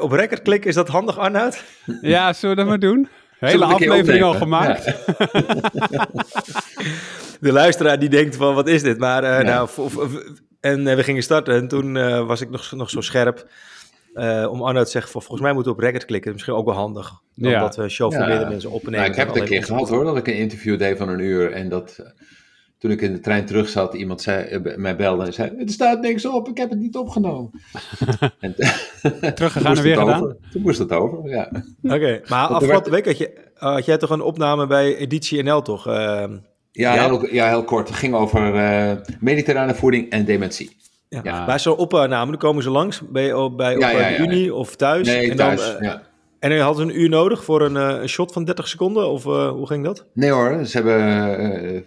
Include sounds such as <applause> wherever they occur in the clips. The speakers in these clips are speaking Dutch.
Op record klikken, is dat handig, Arnoud? Ja, zullen we dat maar doen? Hele aflevering al gemaakt. <laughs> de luisteraar die denkt van, wat is dit? Maar uh, nou, en uh, we gingen starten en toen uh, was ik nog, nog zo scherp om Arnoud te zeggen, van, volgens mij moeten we op record klikken. Misschien ook wel handig, omdat we show voor meerdere mensen opnemen. Nou, ik heb het een keer gehad hoor, dat ik een interview deed van een uur en dat toen ik in de trein terug zat, iemand zei, mij belde en zei: Er staat niks op, ik heb het niet opgenomen. <laughs> en, <laughs> Teruggegaan en weer gedaan? Toen moest het over, ja. Oké, maar afgelopen week had, je, had jij toch een opname bij Editie NL, toch? Uh, ja, ja? Heel, ja, heel kort. Het ging over uh, mediterrane voeding en dementie. Ja. ja. Bij zo'n opname, dan komen ze langs bij, bij op de Unie of thuis. Nee, en thuis, dan, ja. En hadden ze een uur nodig voor een, shot van 30 seconden? Of hoe ging dat? Nee hoor, ze hebben uh,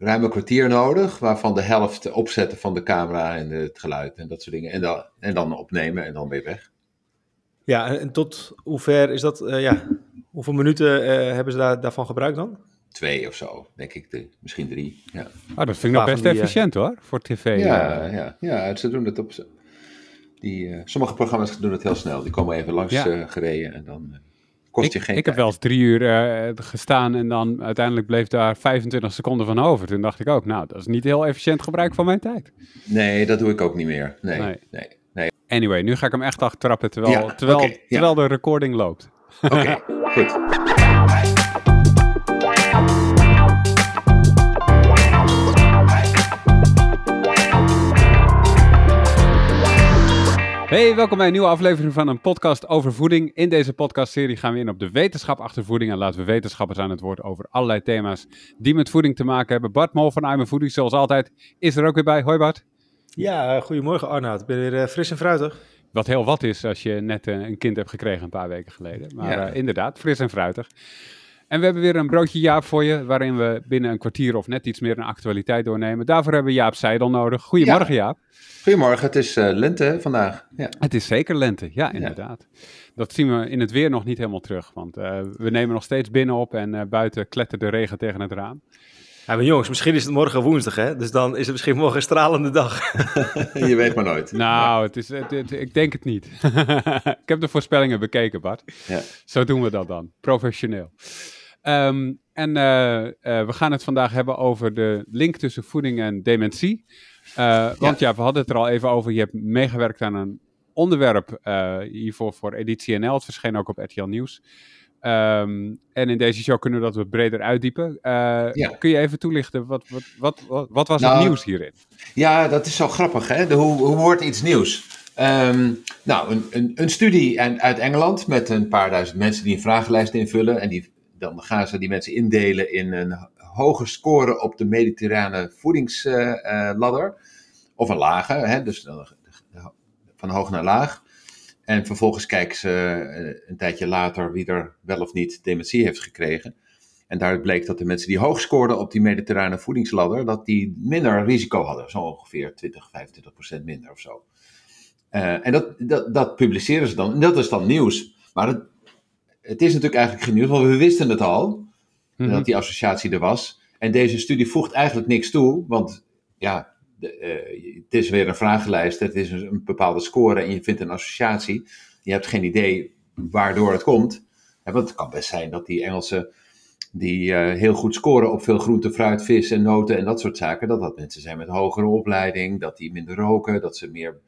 ruim een kwartier nodig, waarvan de helft opzetten van de camera en het geluid en dat soort dingen. En dan, en dan opnemen en dan weer weg. Ja, en, tot hoever is dat, uh, ja, hoeveel minuten uh, hebben ze daar, daarvan gebruikt dan? Twee of zo, denk ik, de, misschien drie. Ja. Oh, dat vind ik nog best die, efficiënt hoor, voor tv. Ja, ja, ja, ze doen het op. Die, sommige programma's doen het heel snel. Die komen even langs ja. gereden en dan kost ik, je geen Ik heb wel eens drie uur uh, gestaan en dan uiteindelijk bleef daar 25 seconden van over. Toen dacht ik ook, nou, dat is niet heel efficiënt gebruik van mijn tijd. Nee, dat doe ik ook niet meer. Nee, nee. nee, nee. Anyway, nu ga ik hem echt achtertrappen terwijl, ja, terwijl, okay, terwijl ja. de recording loopt. Oké, okay, <laughs> goed. Hey, welkom bij een nieuwe aflevering van een podcast over voeding. In deze podcastserie gaan we in op de wetenschap achter voeding en laten we wetenschappers aan het woord over allerlei thema's die met voeding te maken hebben. Bart Mol van I'm Voeding, zoals altijd, is er ook weer bij. Hoi Bart. Ja, goedemorgen Arnoud. Ik ben weer uh, fris en fruitig. Wat heel wat is als je net uh, een kind hebt gekregen een paar weken geleden. Maar ja. uh, inderdaad, fris en fruitig. En we hebben weer een broodje Jaap voor je, waarin we binnen een kwartier of net iets meer een actualiteit doornemen. Daarvoor hebben we Jaap Seidel nodig. Goedemorgen ja. Jaap. Goedemorgen, het is uh, lente vandaag. Ja. Het is zeker lente, ja inderdaad. Ja. Dat zien we in het weer nog niet helemaal terug, want uh, we nemen nog steeds binnen op en uh, buiten klettert de regen tegen het raam. Ja, maar jongens, misschien is het morgen woensdag, hè? Dus dan is het misschien morgen een stralende dag. <laughs> Je weet maar nooit. Nou, het is, het, het, ik denk het niet. <laughs> ik heb de voorspellingen bekeken, Bart. Ja. Zo doen we dat dan, professioneel. Um, en uh, uh, we gaan het vandaag hebben over de link tussen voeding en dementie. Uh, want ja. we hadden het er al even over. Je hebt meegewerkt aan een onderwerp hiervoor voor Editie NL. Het verscheen ook op RTL Nieuws. Um, en in deze show kunnen we dat wat breder uitdiepen. Ja. Kun je even toelichten, wat, wat, wat, wat, wat was nou, het nieuws hierin? Ja, dat is zo grappig. Hè? De, hoe, hoe wordt iets nieuws? Um, nou, een, een, een studie uit Engeland met een paar duizend mensen die een vragenlijst invullen. En die dan gaan ze die mensen indelen in een hoge score op de mediterrane voedingsladder. of een lage, hè, dus van hoog naar laag. En vervolgens kijken ze een tijdje later wie er wel of niet dementie heeft gekregen. En daaruit bleek dat de mensen die hoog scoorden op die mediterrane voedingsladder, dat die minder risico hadden. Zo ongeveer 20, 25 procent minder of zo. Uh, en dat, dat, dat publiceren ze dan. En dat is dan nieuws. Maar het, het is natuurlijk eigenlijk geen nieuws, want we wisten het al, mm-hmm. dat die associatie er was. En deze studie voegt eigenlijk niks toe, want ja, de, uh, het is weer een vragenlijst, het is een, een, bepaalde score en je vindt een associatie. Je hebt geen idee waardoor het komt. Want het kan best zijn dat die Engelsen die uh, heel goed scoren op veel groente, fruit, vis en noten en dat soort zaken, dat dat mensen zijn met hogere opleiding, dat die minder roken, dat ze meer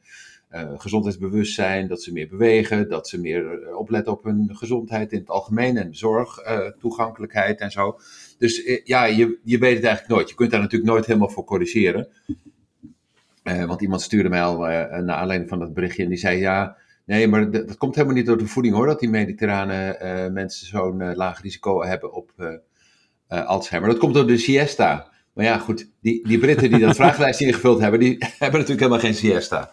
uh, gezondheidsbewustzijn, dat ze meer bewegen, dat ze meer uh, opletten op hun gezondheid in het algemeen en zorg, toegankelijkheid en zo. Dus ja, je, je weet het eigenlijk nooit. Je kunt daar natuurlijk nooit helemaal voor corrigeren. want iemand stuurde mij al naar aanleiding van dat berichtje en die zei ja, nee, maar dat, dat komt helemaal niet door de voeding hoor, dat die mediterrane mensen zo'n laag risico hebben op Alzheimer. Dat komt door de siesta. Maar ja, goed, die, die Britten die dat <laughs> vragenlijstje ingevuld hebben, die <laughs> hebben natuurlijk helemaal geen siesta.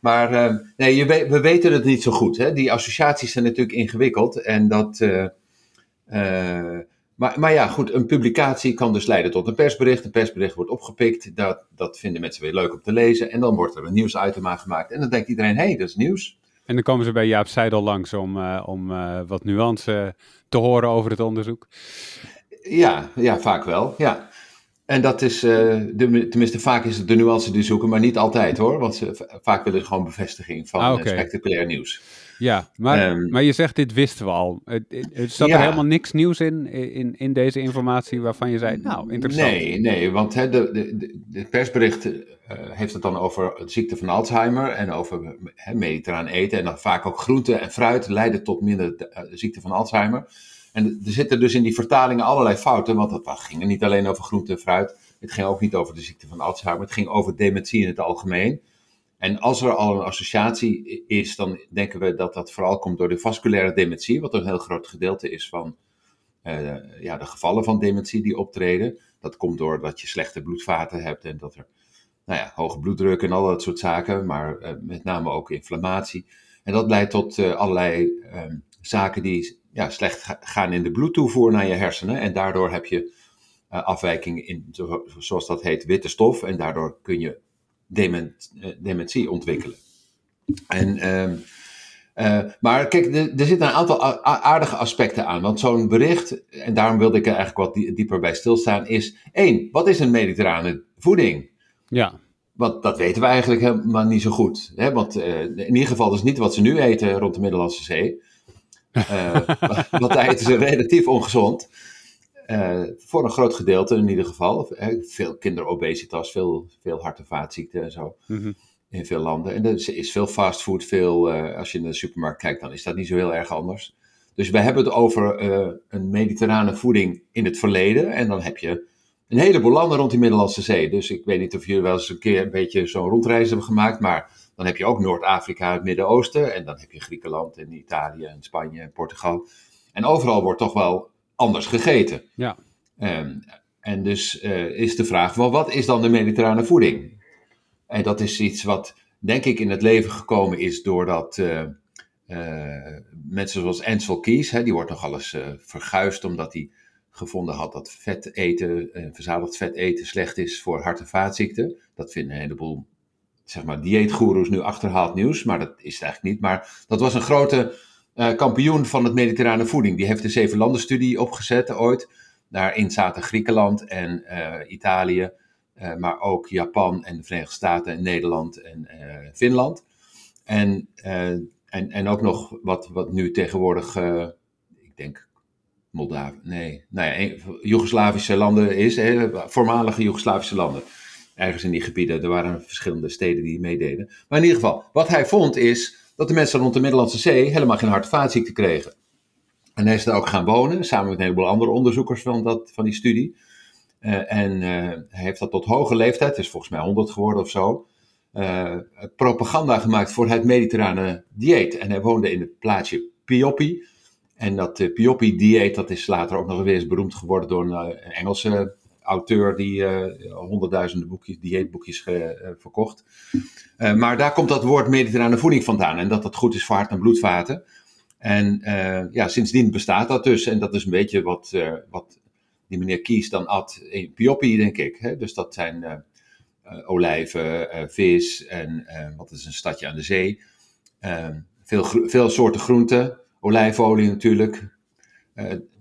Maar nee, je we weten het niet zo goed. Hè? Die associaties zijn natuurlijk ingewikkeld. En dat, maar, maar ja, goed, een publicatie kan dus leiden tot een persbericht. Een persbericht wordt opgepikt. Dat, dat vinden mensen weer leuk om te lezen. En dan wordt er een nieuwsitem aangemaakt. En dan denkt iedereen, hé, hey, dat is nieuws. En dan komen ze bij Jaap Seidel langs om, om wat nuance te horen over het onderzoek. Ja, ja vaak wel, ja. En dat is, uh, de, tenminste vaak is het de nuance die zoeken, maar niet altijd hoor. Want ze, vaak willen ze gewoon bevestiging van ah, spectaculair nieuws. Ja, maar, ehm, maar je zegt dit wisten we al. Er zat er helemaal niks nieuws in, in, in deze informatie waarvan je zei, nou, interessant. Nee, nee want de, de, de persbericht uh, heeft het dan over de ziekte van Alzheimer en over he, mediterraan eten. En dan vaak ook groente en fruit leiden tot minder de, de ziekte van Alzheimer. En er zitten dus in die vertalingen allerlei fouten, want het ging niet alleen over groente en fruit. Het ging ook niet over de ziekte van Alzheimer, het ging over dementie in het algemeen. En als er al een associatie is, dan denken we dat dat vooral komt door de vasculaire dementie, wat een heel groot gedeelte is van uh, ja, de gevallen van dementie die optreden. Dat komt doordat je slechte bloedvaten hebt en dat er nou ja, hoge bloeddruk en al dat soort zaken, maar uh, met name ook inflammatie. En dat leidt tot uh, allerlei ehm, zaken die ja, slecht gaan in de bloedtoevoer naar je hersenen. En daardoor heb je uh, afwijking in, zoals dat heet, witte stof. En daardoor kun je dement, uh, dementie ontwikkelen. En, uh, maar kijk, er zitten een aantal aardige aspecten aan. Want zo'n bericht, en daarom wilde ik er eigenlijk wat dieper bij stilstaan, is één, wat is een mediterrane voeding? Ja. Want dat weten we eigenlijk helemaal niet zo goed. Hè? Want in ieder geval is niet wat ze nu eten rond de Middellandse Zee. <laughs> Uh, want daar eten ze relatief ongezond. Uh, voor een groot gedeelte in ieder geval. Veel kinderobesitas, veel, veel hart- en vaatziekten en zo. Mhm. In veel landen. En er is veel fastfood, veel, uh, als je in de supermarkt kijkt, dan is dat niet zo heel erg anders. Dus we hebben het over een mediterrane voeding in het verleden. En dan heb je een heleboel landen rond die Middellandse Zee. Dus ik weet niet of jullie wel eens een keer een beetje zo'n rondreis hebben gemaakt. Maar dan heb je ook Noord-Afrika, het Midden-Oosten. En dan heb je Griekenland en Italië en Spanje en Portugal. En overal wordt toch wel anders gegeten. Ja. Um, en dus uh, is de vraag, wel, wat is dan de mediterrane voeding? En dat is iets wat, denk ik, in het leven gekomen is doordat uh, uh, mensen zoals Ansel Keys, hè, die wordt nog alles verguisd omdat hij gevonden had dat vet eten, verzadigd vet eten slecht is voor hart- en vaatziekten. Dat vinden een heleboel zeg maar, dieetgoeroes nu achterhaald nieuws, maar dat is het eigenlijk niet. Maar dat was een grote uh, kampioen van het mediterrane voeding. Die heeft de zeven landenstudie opgezet ooit. Daarin zaten Griekenland en uh, Italië, uh, maar ook Japan en de Verenigde Staten en Nederland en Finland. En, en, en ook nog wat, wat nu tegenwoordig, ik denk Moldavië, nee, nou ja, Joegoslavische landen is, hè, voormalige Joegoslavische landen ergens in die gebieden. Er waren verschillende steden die meededen. Maar in ieder geval, wat hij vond is dat de mensen rond de Middellandse Zee helemaal geen hart- en vaatziekten kregen. En hij is daar ook gaan wonen, samen met een heleboel andere onderzoekers van, dat, van die studie. Uh, en uh, hij heeft dat tot hoge leeftijd, is volgens mij 100 geworden of zo, uh, propaganda gemaakt voor het mediterrane dieet. En hij woonde in het plaatsje Pioppi. En dat Pioppi-dieet, dat is later ook nog eens beroemd geworden door een Engelse auteur die uh, honderdduizenden boekjes, dieetboekjes ge, uh, verkocht. Uh, maar daar komt dat woord mediterrane voeding vandaan. En dat dat goed is voor hart- en bloedvaten. En ja, sindsdien bestaat dat dus. En dat is een beetje wat, wat die meneer Kies dan at in Pioppi, denk ik. Hè? Dus dat zijn olijven, vis en wat is een stadje aan de zee. veel, veel soorten groenten, olijfolie natuurlijk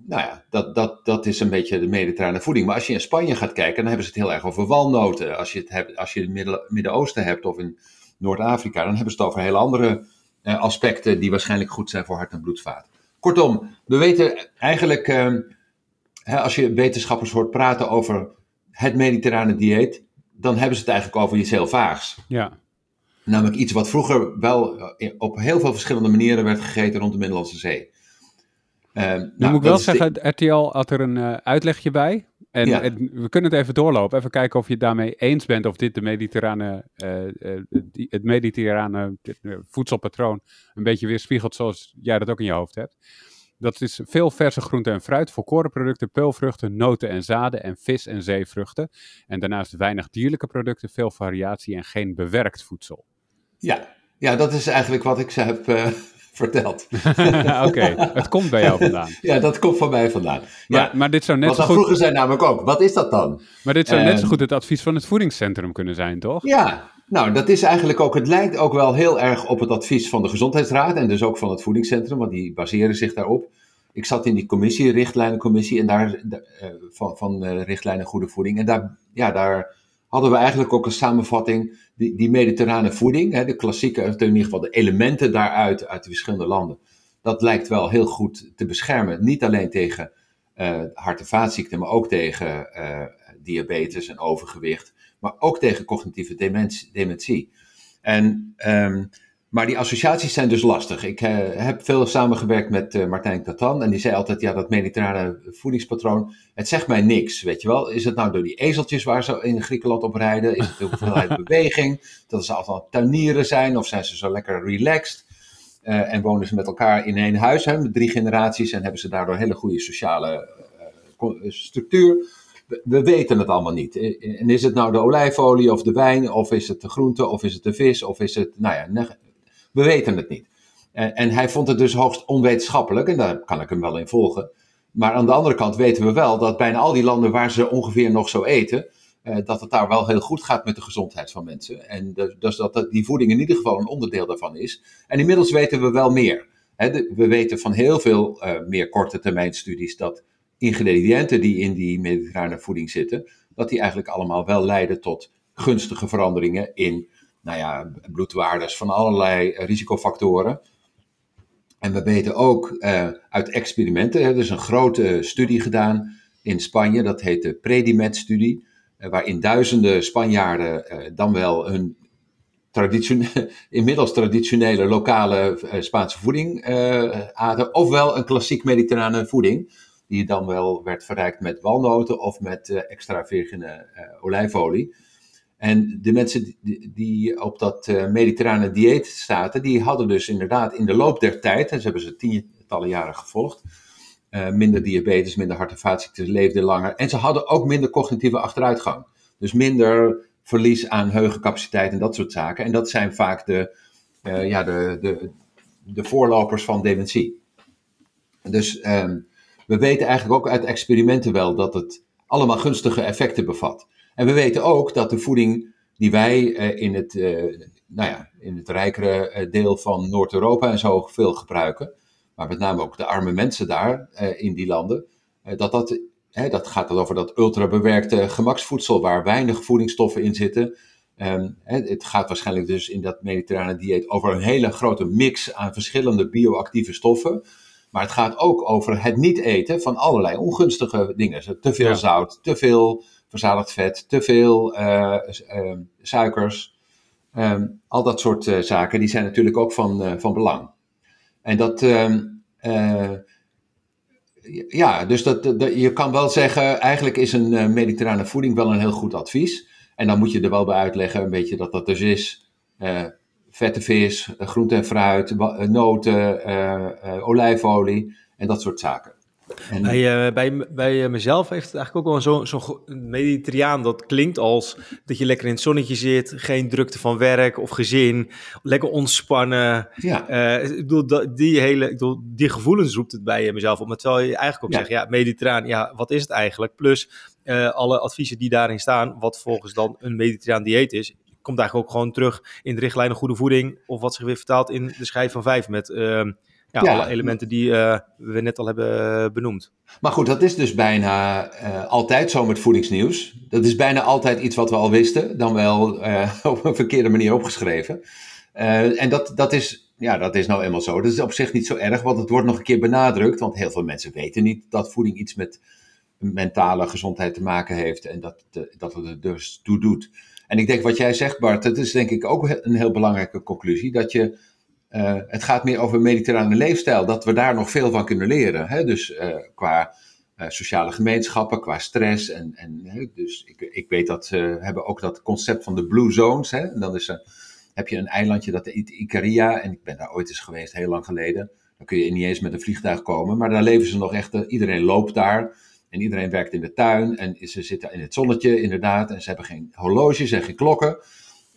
nou ja, dat, dat, dat is een beetje de mediterrane voeding. Maar als je in Spanje gaat kijken, dan hebben ze het heel erg over walnoten. Als je het, hebt, als je het Midden-Oosten hebt of in Noord-Afrika, dan hebben ze het over hele andere eh, aspecten die waarschijnlijk goed zijn voor hart- en bloedvaat. Kortom, we weten eigenlijk, eh, hè, als je wetenschappers hoort praten over het mediterrane dieet, dan hebben ze het eigenlijk over iets heel vaags. Ja. Namelijk iets wat vroeger wel eh, op heel veel verschillende manieren werd gegeten rond de Middellandse Zee. Uh, nou, moet ik wel zeggen, de... RTL had er een uh, uitlegje bij. En, ja. en, we kunnen het even doorlopen. Even kijken of je het daarmee eens bent of dit de mediterrane, uh, die, het mediterrane voedselpatroon een beetje weerspiegelt zoals jij dat ook in je hoofd hebt. Dat is veel verse groenten en fruit, volkorenproducten, peulvruchten, noten en zaden en vis en zeevruchten. En daarnaast weinig dierlijke producten, veel variatie en geen bewerkt voedsel. Ja, ja dat is eigenlijk wat ik ze heb verteld. <laughs> Oké, het komt bij jou vandaan. <laughs> ja, dat komt van mij vandaan. Maar, ja. maar dit zou net Want zo goed... vroeger zijn namelijk ook, wat is dat dan? Maar dit zou net zo goed het advies van het voedingscentrum kunnen zijn, toch? Ja, nou dat is eigenlijk ook, het lijkt ook wel heel erg op het advies van de Gezondheidsraad en dus ook van het voedingscentrum, want die baseren zich daarop. ik zat in die commissie, richtlijnencommissie, en daar, van, van richtlijnen goede voeding. En daar, ja, daar hadden we eigenlijk ook een samenvatting, die, die mediterrane voeding, hè, de klassieke, in ieder geval de elementen daaruit, uit de verschillende landen. Dat lijkt wel heel goed te beschermen. Niet alleen tegen hart- en vaatziekten, maar ook tegen diabetes en overgewicht, maar ook tegen cognitieve dementie. dementie. En, ehm, maar die associaties zijn dus lastig. Ik uh, heb veel samengewerkt met uh, Martijn Tatan en die zei altijd, ja, dat mediterrane voedingspatroon, het zegt mij niks, weet je wel. Is het nou door die ezeltjes waar ze in Griekenland op rijden? Is het de hoeveelheid <laughs> beweging? Dat ze altijd tuinieren zijn of zijn ze zo lekker relaxed? Uh, en wonen ze met elkaar in één huis, hè, met drie generaties en hebben ze daardoor een hele goede sociale structuur? we weten het allemaal niet. En is het nou de olijfolie of de wijn, of is het de groente, of is het de vis, of is het, nou ja, we weten het niet. En, en hij vond het dus hoogst onwetenschappelijk, en daar kan ik hem wel in volgen. Maar aan de andere kant weten we wel dat bijna al die landen waar ze ongeveer nog zo eten, eh, dat het daar wel heel goed gaat met de gezondheid van mensen. En dus dat die voeding in ieder geval een onderdeel daarvan is. En inmiddels weten we wel meer. we weten van heel veel uh, meer korte termijn studies dat ingrediënten die in die mediterrane voeding zitten, dat die eigenlijk allemaal wel leiden tot gunstige veranderingen in nou ja, bloedwaardes van allerlei risicofactoren. En we weten ook uh, uit experimenten, er is een grote studie gedaan in Spanje, dat heet de Predimed-studie, uh, waarin duizenden Spanjaarden uh, dan wel hun traditione <laughs> inmiddels traditionele lokale Spaanse voeding aten, ofwel een klassiek mediterrane voeding die dan wel werd verrijkt met walnoten of met extra virgine olijfolie. En de mensen die, op dat uh, mediterrane dieet zaten, die hadden dus inderdaad in de loop der tijd, en ze hebben ze tientallen jaren gevolgd, minder diabetes, minder hart- en vaatziekten, leefden langer. En ze hadden ook minder cognitieve achteruitgang. Dus minder verlies aan heugencapaciteit en dat soort zaken. En dat zijn vaak de, ja, de, de, de voorlopers van dementie. Dus um, we weten eigenlijk ook uit experimenten wel dat het allemaal gunstige effecten bevat. En we weten ook dat de voeding die wij eh, in, het, uh, nou ja, in het rijkere eh, deel van Noord-Europa en zo veel gebruiken, maar met name ook de arme mensen daar in die landen, dat dat, hè, dat gaat dan over dat ultrabewerkte gemaksvoedsel waar weinig voedingsstoffen in zitten. Um, het gaat waarschijnlijk dus in dat mediterrane dieet over een hele grote mix aan verschillende bioactieve stoffen. Maar het gaat ook over het niet eten van allerlei ongunstige dingen. Te veel zout, te veel verzadigd vet, te veel uh, uh, suikers. Um, al dat soort uh, zaken, die zijn natuurlijk ook van, van belang. En dat, ehm, ja, dus dat, dat, je kan wel zeggen, eigenlijk is een mediterrane voeding wel een heel goed advies. En dan moet je er wel bij uitleggen, een beetje dat dat dus is vette vis, eh, groente en fruit, eh, noten, olijfolie en dat soort zaken. En, bij, uh, bij, bij mezelf heeft het eigenlijk ook wel zo'n zo, zo mediterraan. Dat klinkt als dat je lekker in het zonnetje zit, geen drukte van werk of gezin, lekker ontspannen. Ja. Uh, ik bedoel, die, hele, ik bedoel, die gevoelens roept het bij mezelf op. Maar terwijl je eigenlijk ook ja. zegt, ja, mediterraan, ja, wat is het eigenlijk? Plus uh, alle adviezen die daarin staan, wat volgens dan een mediterraan dieet is, komt eigenlijk ook gewoon terug in de richtlijnen goede voeding. Of wat zich weer vertaalt in de schijf van vijf met uh, ja, alle elementen die uh, we net al hebben benoemd. Maar goed, dat is dus bijna uh, altijd zo met voedingsnieuws. Dat is bijna altijd iets wat we al wisten, dan wel eh, <laughs> op een verkeerde manier opgeschreven. en dat, dat, is, ja, dat is nou eenmaal zo. Dat is op zich niet zo erg, want het wordt nog een keer benadrukt. Want heel veel mensen weten niet dat voeding iets met mentale gezondheid te maken heeft en dat, dat het er dus toe doet. En ik denk wat jij zegt, Bart, dat is denk ik ook een heel belangrijke conclusie. Dat je, uh, het gaat meer over mediterrane leefstijl, dat we daar nog veel van kunnen leren. Hè? Dus uh, qua uh, sociale gemeenschappen, qua stress. En, en, dus ik, ik weet dat ze hebben ook dat concept van de Blue Zones. Hè? En dan is er, heb je een eilandje, dat heet Ikaria. En ik ben daar ooit eens geweest, heel lang geleden. Dan kun je niet eens met een vliegtuig komen. Maar daar leven ze nog echt, iedereen loopt daar. En iedereen werkt in de tuin en ze zitten in het zonnetje inderdaad. En ze hebben geen horloges en geen klokken.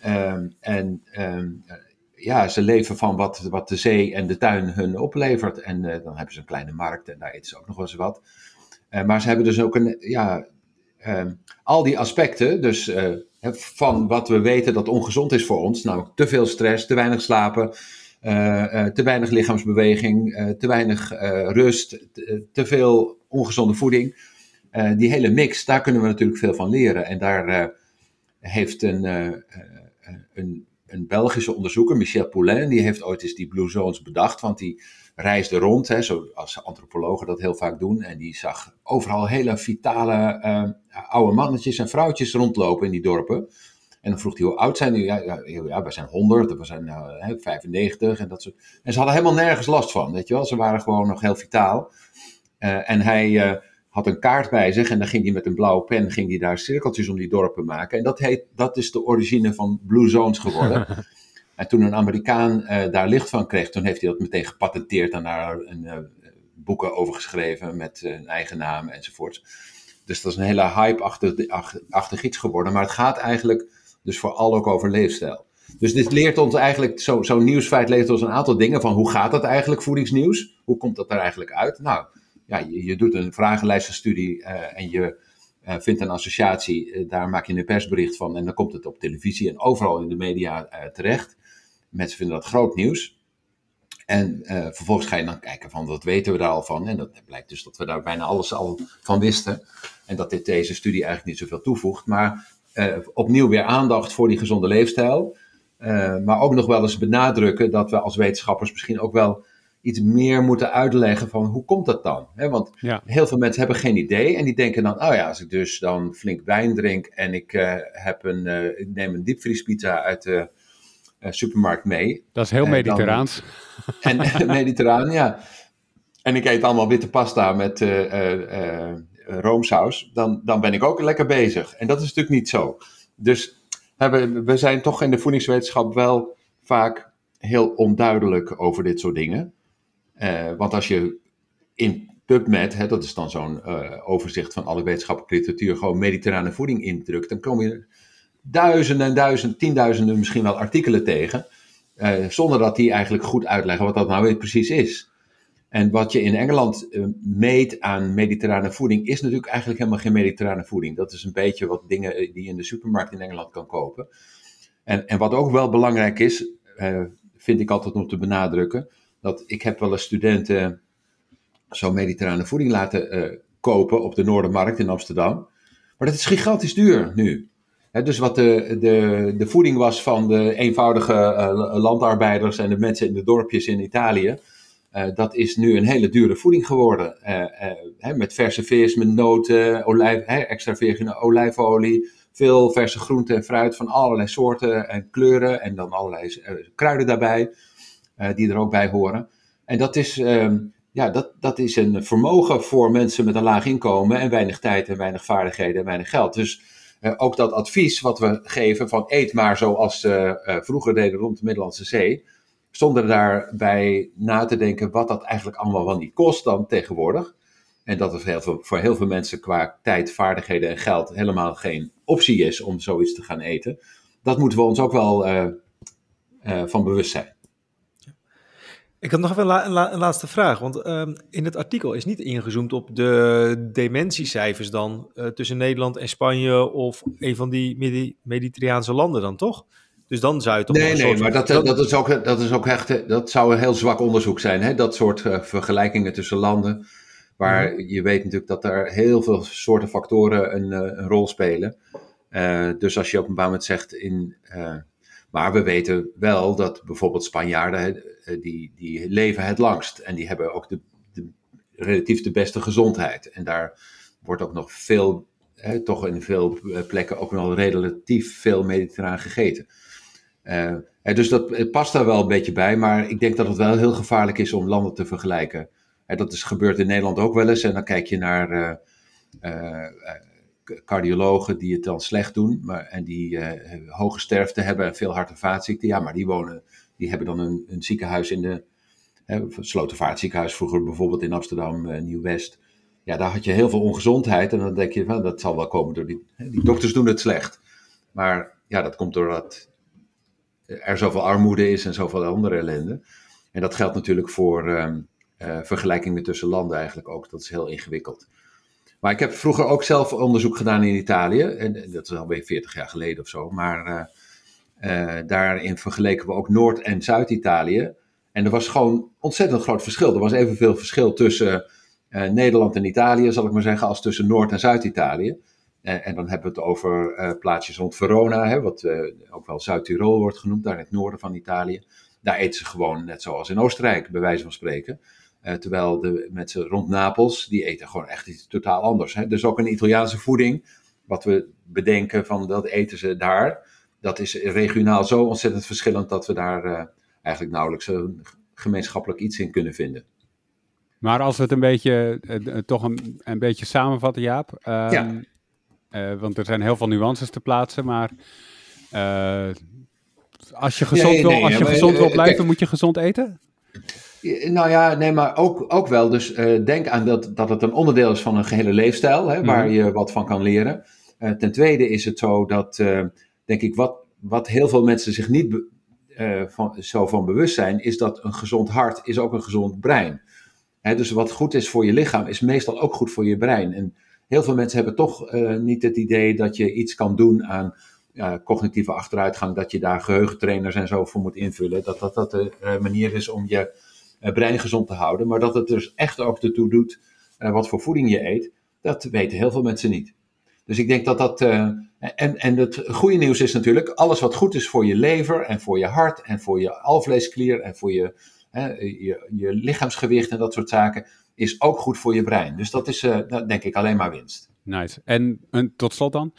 Um, en um, ja, ze leven van wat, wat de zee en de tuin hun oplevert. En uh, dan hebben ze een kleine markt en daar eten ze ook nog wel eens wat. Uh, maar ze hebben dus ook een, ja, um, al die aspecten, dus uh, van wat we weten dat ongezond is voor ons, namelijk te veel stress, te weinig slapen, te weinig lichaamsbeweging, te weinig rust, te veel ongezonde voeding. die hele mix, daar kunnen we natuurlijk veel van leren. En daar heeft een, een, een Belgische onderzoeker, Michel Poulain, die heeft ooit eens die Blue Zones bedacht, want die reisde rond, hè, zoals antropologen dat heel vaak doen. En die zag overal hele vitale uh, oude mannetjes en vrouwtjes rondlopen in die dorpen. En dan vroeg hij hoe oud zijn die? Ja, ja, ja we zijn 100, we zijn uh, 95 en dat soort. En ze hadden helemaal nergens last van, weet je wel. Ze waren gewoon nog heel vitaal. Uh, en hij eh, had een kaart bij zich en dan ging hij met een blauwe pen ging hij daar cirkeltjes om die dorpen maken. En dat, heet, dat is de origine van Blue Zones geworden. <laughs> En toen een Amerikaan uh, daar licht van kreeg, toen heeft hij dat meteen gepatenteerd en daar een, uh, boeken over geschreven met een eigen naam enzovoort. Dus dat is een hele hype-achtig iets geworden. Maar het gaat eigenlijk dus vooral ook over leefstijl. Dus dit leert ons eigenlijk, zo'n zo nieuwsfeit leert ons een aantal dingen van hoe gaat dat eigenlijk, voedingsnieuws? Hoe komt dat er eigenlijk uit? Nou, ja, je, doet een vragenlijstenstudie uh, en je vindt een associatie, daar maak je een persbericht van en dan komt het op televisie en overal in de media terecht. Mensen vinden dat groot nieuws. En vervolgens ga je dan kijken van wat weten we daar al van. En dat blijkt dus dat we daar bijna alles al van wisten. En dat dit deze studie eigenlijk niet zoveel toevoegt. Maar opnieuw weer aandacht voor die gezonde leefstijl. Maar ook nog wel eens benadrukken dat we als wetenschappers misschien ook wel iets meer moeten uitleggen van hoe komt dat dan? He, want ja. heel veel mensen hebben geen idee en die denken dan, oh ja, als ik dus dan flink wijn drink en ik, heb een, ik neem een diepvriespizza uit de uh, supermarkt mee. Dat is heel mediterraans. Dan, <laughs> en mediterraan, ja. En ik eet allemaal witte pasta met uh, roomsaus. Dan, dan ben ik ook lekker bezig. En dat is natuurlijk niet zo. Dus we, we zijn toch in de voedingswetenschap wel vaak heel onduidelijk over dit soort dingen. Want als je in PubMed, hè, dat is dan zo'n overzicht van alle wetenschappelijke literatuur, gewoon mediterrane voeding indrukt, dan kom je duizenden en duizenden, tienduizenden misschien wel artikelen tegen. Uh, zonder dat die eigenlijk goed uitleggen wat dat nou weer precies is. En wat je in Engeland meet aan mediterrane voeding, is natuurlijk eigenlijk helemaal geen mediterrane voeding. Dat is een beetje wat dingen eh, die je in de supermarkt in Engeland kan kopen. En, en wat ook wel belangrijk is, vind ik altijd om te benadrukken, dat ik heb wel eens studenten zo'n mediterrane voeding laten kopen op de Noordermarkt in Amsterdam. Maar dat is gigantisch duur nu dus wat de, de, de voeding was van de eenvoudige uh, landarbeiders en de mensen in de dorpjes in Italië, uh, dat is nu een hele dure voeding geworden. Met verse vis, met noten, olijf, extra virgine olijfolie, veel verse groenten en fruit van allerlei soorten en kleuren en dan allerlei kruiden daarbij, die er ook bij horen. En dat is, ehm, ja, dat, dat is een vermogen voor mensen met een laag inkomen en weinig tijd en weinig vaardigheden en weinig geld. Dus uh, ook dat advies wat we geven van eet maar zoals uh, vroeger deden rond de Middellandse Zee, zonder daarbij na te denken wat dat eigenlijk allemaal wel niet kost dan tegenwoordig. En dat het heel veel, voor heel veel mensen qua tijd, vaardigheden en geld helemaal geen optie is om zoiets te gaan eten. Dat moeten we ons ook wel van bewust zijn. Ik had nog even een, een laatste vraag. Want um, in het artikel is niet ingezoomd op de dementiecijfers dan uh, tussen Nederland en Spanje of een van die Medi Mediterraanse landen dan, toch? Dus dan zou je toch. Nee, nee, maar dat, dat, is ook, dat is ook echt. Dat zou een heel zwak onderzoek zijn, hè? dat soort uh, vergelijkingen tussen landen. Waar mm. je weet natuurlijk dat er heel veel soorten factoren een, uh, een rol spelen. dus als je op een bepaald moment zegt in. Maar we weten wel dat bijvoorbeeld Spanjaarden eh, die, die leven het langst en die hebben ook de, de, relatief de beste gezondheid. En daar wordt ook nog veel, hè, toch in veel eh, plekken ook nog relatief veel mediterraan gegeten. Uh, dus dat past daar wel een beetje bij, maar ik denk dat het wel heel gevaarlijk is om landen te vergelijken. Dat is gebeurd in Nederland ook wel eens. En dan kijk je naar cardiologen die het dan slecht doen maar, en die hoge sterfte hebben en veel hart- en vaatziekten. Ja, maar die wonen die hebben dan een, een ziekenhuis in de hè, Slotervaartziekenhuis, vroeger bijvoorbeeld in Amsterdam, uh, Nieuw-West. Ja, daar had je heel veel ongezondheid en dan denk je, van, dat zal wel komen door die, die dokters doen het slecht. Maar ja, dat komt doordat er zoveel armoede is en zoveel andere ellende. En dat geldt natuurlijk voor um, uh, vergelijkingen tussen landen eigenlijk ook. Dat is heel ingewikkeld. Maar ik heb vroeger ook zelf onderzoek gedaan in Italië. En dat is alweer 40 jaar geleden of zo. Maar uh, uh, daarin vergeleken we ook Noord- en Zuid-Italië. En er was gewoon ontzettend groot verschil. Er was evenveel verschil tussen Nederland en Italië, zal ik maar zeggen, als tussen Noord- en Zuid-Italië. en dan hebben we het over plaatsjes rond Verona, hè, wat ook wel Zuid-Tirol wordt genoemd, daar in het noorden van Italië. Daar eten ze gewoon net zoals in Oostenrijk, bij wijze van spreken. Uh, terwijl de mensen rond Napels, die eten gewoon echt iets totaal anders. Hè? Dus ook een Italiaanse voeding, wat we bedenken van dat eten ze daar, dat is regionaal zo ontzettend verschillend dat we daar uh, eigenlijk nauwelijks een gemeenschappelijk iets in kunnen vinden. Maar als we het een beetje, uh, toch een, een beetje samenvatten, Jaap. Um, ja. want er zijn heel veel nuances te plaatsen, maar als je gezond, nee, nee, wil, als je gezond wil blijven, moet je gezond eten? Nou ja, nee, maar ook, ook wel. Dus uh, denk aan dat, dat het een onderdeel is van een gehele leefstijl, hè, waar mm. je wat van kan leren. Uh, ten tweede is het zo dat, uh, denk ik, wat, wat heel veel mensen zich niet van, zo van bewust zijn, is dat een gezond hart is ook een gezond brein. Hè, dus wat goed is voor je lichaam, is meestal ook goed voor je brein. En heel veel mensen hebben toch niet het idee dat je iets kan doen aan cognitieve achteruitgang, dat je daar geheugentrainers en zo voor moet invullen. Dat dat, dat de manier is om je brein gezond te houden. Maar dat het dus echt ook ertoe doet uh, wat voor voeding je eet, dat weten heel veel mensen niet. Dus ik denk dat dat. Uh, en, en het goede nieuws is natuurlijk: alles wat goed is voor je lever en voor je hart en voor je alvleesklier en voor je, je, je, lichaamsgewicht en dat soort zaken, is ook goed voor je brein. Dus dat is, dat denk ik, alleen maar winst. Nice. En, en tot slot dan.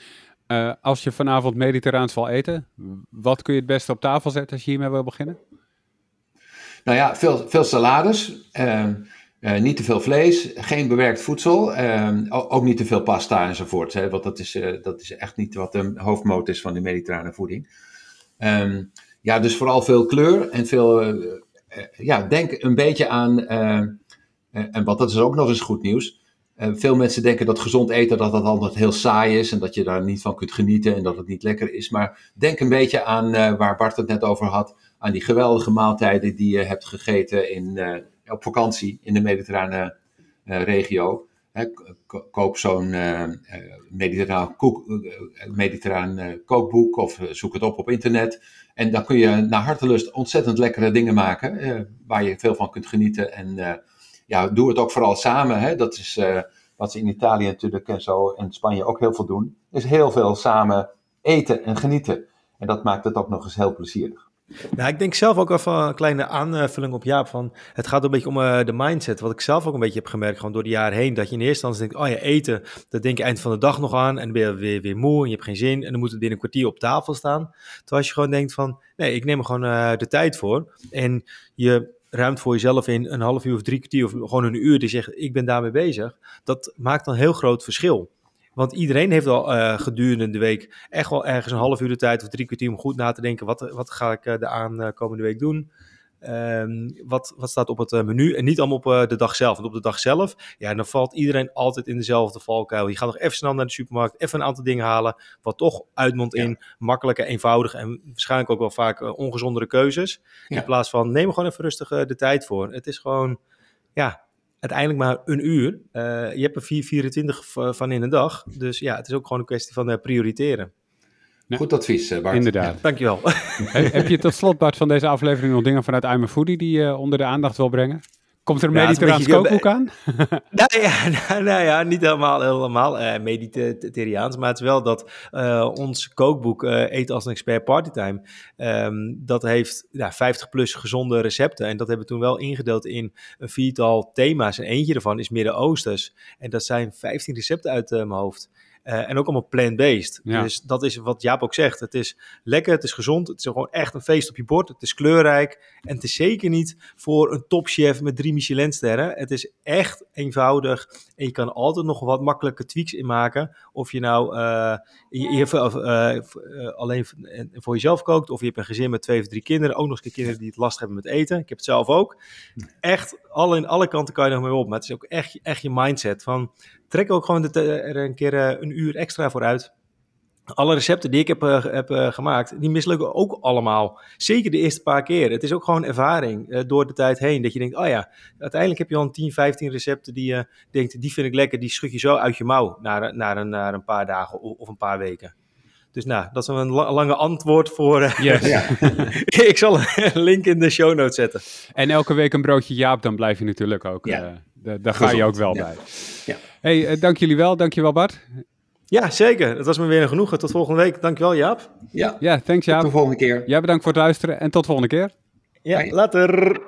als je vanavond mediterraans wil eten, wat kun je het beste op tafel zetten als je hiermee wil beginnen? Nou ja, veel, veel salades. Uh, uh, niet te veel vlees, geen bewerkt voedsel, uh, ook niet te veel pasta enzovoort. Hè, want dat is, uh, dat is echt niet wat de hoofdmoot is van de mediterrane voeding. Um, ja, dus vooral veel kleur en veel. Uh, ja, denk een beetje aan. en wat dat is ook nog eens goed nieuws. veel mensen denken dat gezond eten dat dat altijd heel saai is en dat je daar niet van kunt genieten en dat het niet lekker is. Maar denk een beetje aan waar Bart het net over had aan die geweldige maaltijden die je hebt gegeten in, uh, op vakantie in de mediterrane uh, regio. Koop zo'n uh, mediterraan, koek, mediterraan kookboek of zoek het op op internet. En dan kun je naar hartelust ontzettend lekkere dingen maken, waar je veel van kunt genieten. En ja, doe het ook vooral samen. Hè. Dat is wat ze in Italië natuurlijk en zo en Spanje ook heel veel doen. Is heel veel samen eten en genieten. En dat maakt het ook nog eens heel plezierig. Nou, ik denk zelf ook even een kleine aanvulling op Jaap. Van, het gaat een beetje om uh, de mindset. Wat ik zelf ook een beetje heb gemerkt, gewoon door de jaren heen. Dat je in eerste instantie denkt, oh ja, eten, dat denk je eind van de dag nog aan. En dan ben je weer, weer moe en je hebt geen zin. En dan moet het binnen een kwartier op tafel staan. Terwijl je gewoon denkt van, nee, ik neem er gewoon uh, de tijd voor. En je ruimt voor jezelf in een half uur of drie kwartier of gewoon een uur. Die zegt, ik ben daarmee bezig. Dat maakt dan een heel groot verschil. Want iedereen heeft al uh, gedurende de week echt wel ergens een half uur de tijd of drie kwartier om goed na te denken. Wat, wat ga ik uh, de aankomende week doen? Um, wat, wat staat op het uh, menu? En niet allemaal op de dag zelf. Want op de dag zelf, ja, dan valt iedereen altijd in dezelfde valkuil. Je gaat nog even snel naar de supermarkt, even een aantal dingen halen. Wat toch uitmondt in makkelijke, eenvoudige en waarschijnlijk ook wel vaak ongezondere keuzes. Ja. In plaats van neem er gewoon even rustig de tijd voor. Het is gewoon, ja, uiteindelijk maar een uur. Uh, je hebt er 4, 24 van in een dag. Dus ja, het is ook gewoon een kwestie van uh, prioriteren. Nou, Goed advies, Bart. Inderdaad. Ja, dankjewel. Heb je tot slot, Bart, van deze aflevering nog dingen vanuit I'm Foodie die je onder de aandacht wil brengen? Komt er een ja, mediterraans kookboek aan? <laughs> nou, ja, nou, nou, ja, niet helemaal, helemaal uh, mediterraans, maar het is wel dat uh, ons kookboek uh, Eet als een expert partytime, um, dat heeft ja, 50 plus gezonde recepten en dat hebben we toen wel ingedeeld in een viertal thema's en eentje daarvan is Midden-Oosters en dat zijn 15 recepten uit mijn hoofd. Uh, en ook allemaal plant-based. Ja. Dus dat is wat Jaap ook zegt. Het is lekker, het is gezond, het is gewoon echt een feest op je bord. Het is kleurrijk en het is zeker niet voor een topchef met drie Michelinsterren. Het is echt eenvoudig en je kan altijd nog wat makkelijke tweaks in maken. Of je nou uh, je, je, uh, uh, alleen voor jezelf kookt of je hebt een gezin met twee of drie kinderen. Ook nog eens kinderen die het last hebben met eten. Ik heb het zelf ook. Echt, alle, in alle kanten kan je nog mee op. Maar het is ook echt, echt je mindset van trek ook gewoon de, er een keer een uur extra voor uit. Alle recepten die ik heb, uh, heb uh, gemaakt, die mislukken ook allemaal. Zeker de eerste paar keer. Het is ook gewoon ervaring door de tijd heen. Dat je denkt, oh ja, uiteindelijk heb je al een 10, 15 recepten die je denkt, die vind ik lekker. Die schud je zo uit je mouw na, na, een, na een paar dagen of, een paar weken. Dus nou, dat is een lange antwoord voor. Uh, yes. ja. <laughs> ik zal een link in de show notes zetten. En elke week een broodje Jaap, dan blijf je natuurlijk ook. Ja. Uh, daar ga je ook wel bij. Hey, dank jullie wel. Dank je wel, Bart. Ja, zeker. Het was me weer een genoegen. Tot volgende week. Dankjewel, Jaap. Ja, ja thanks Jaap. Tot de volgende keer. Jij bedankt voor het luisteren en tot volgende keer. Ja, later.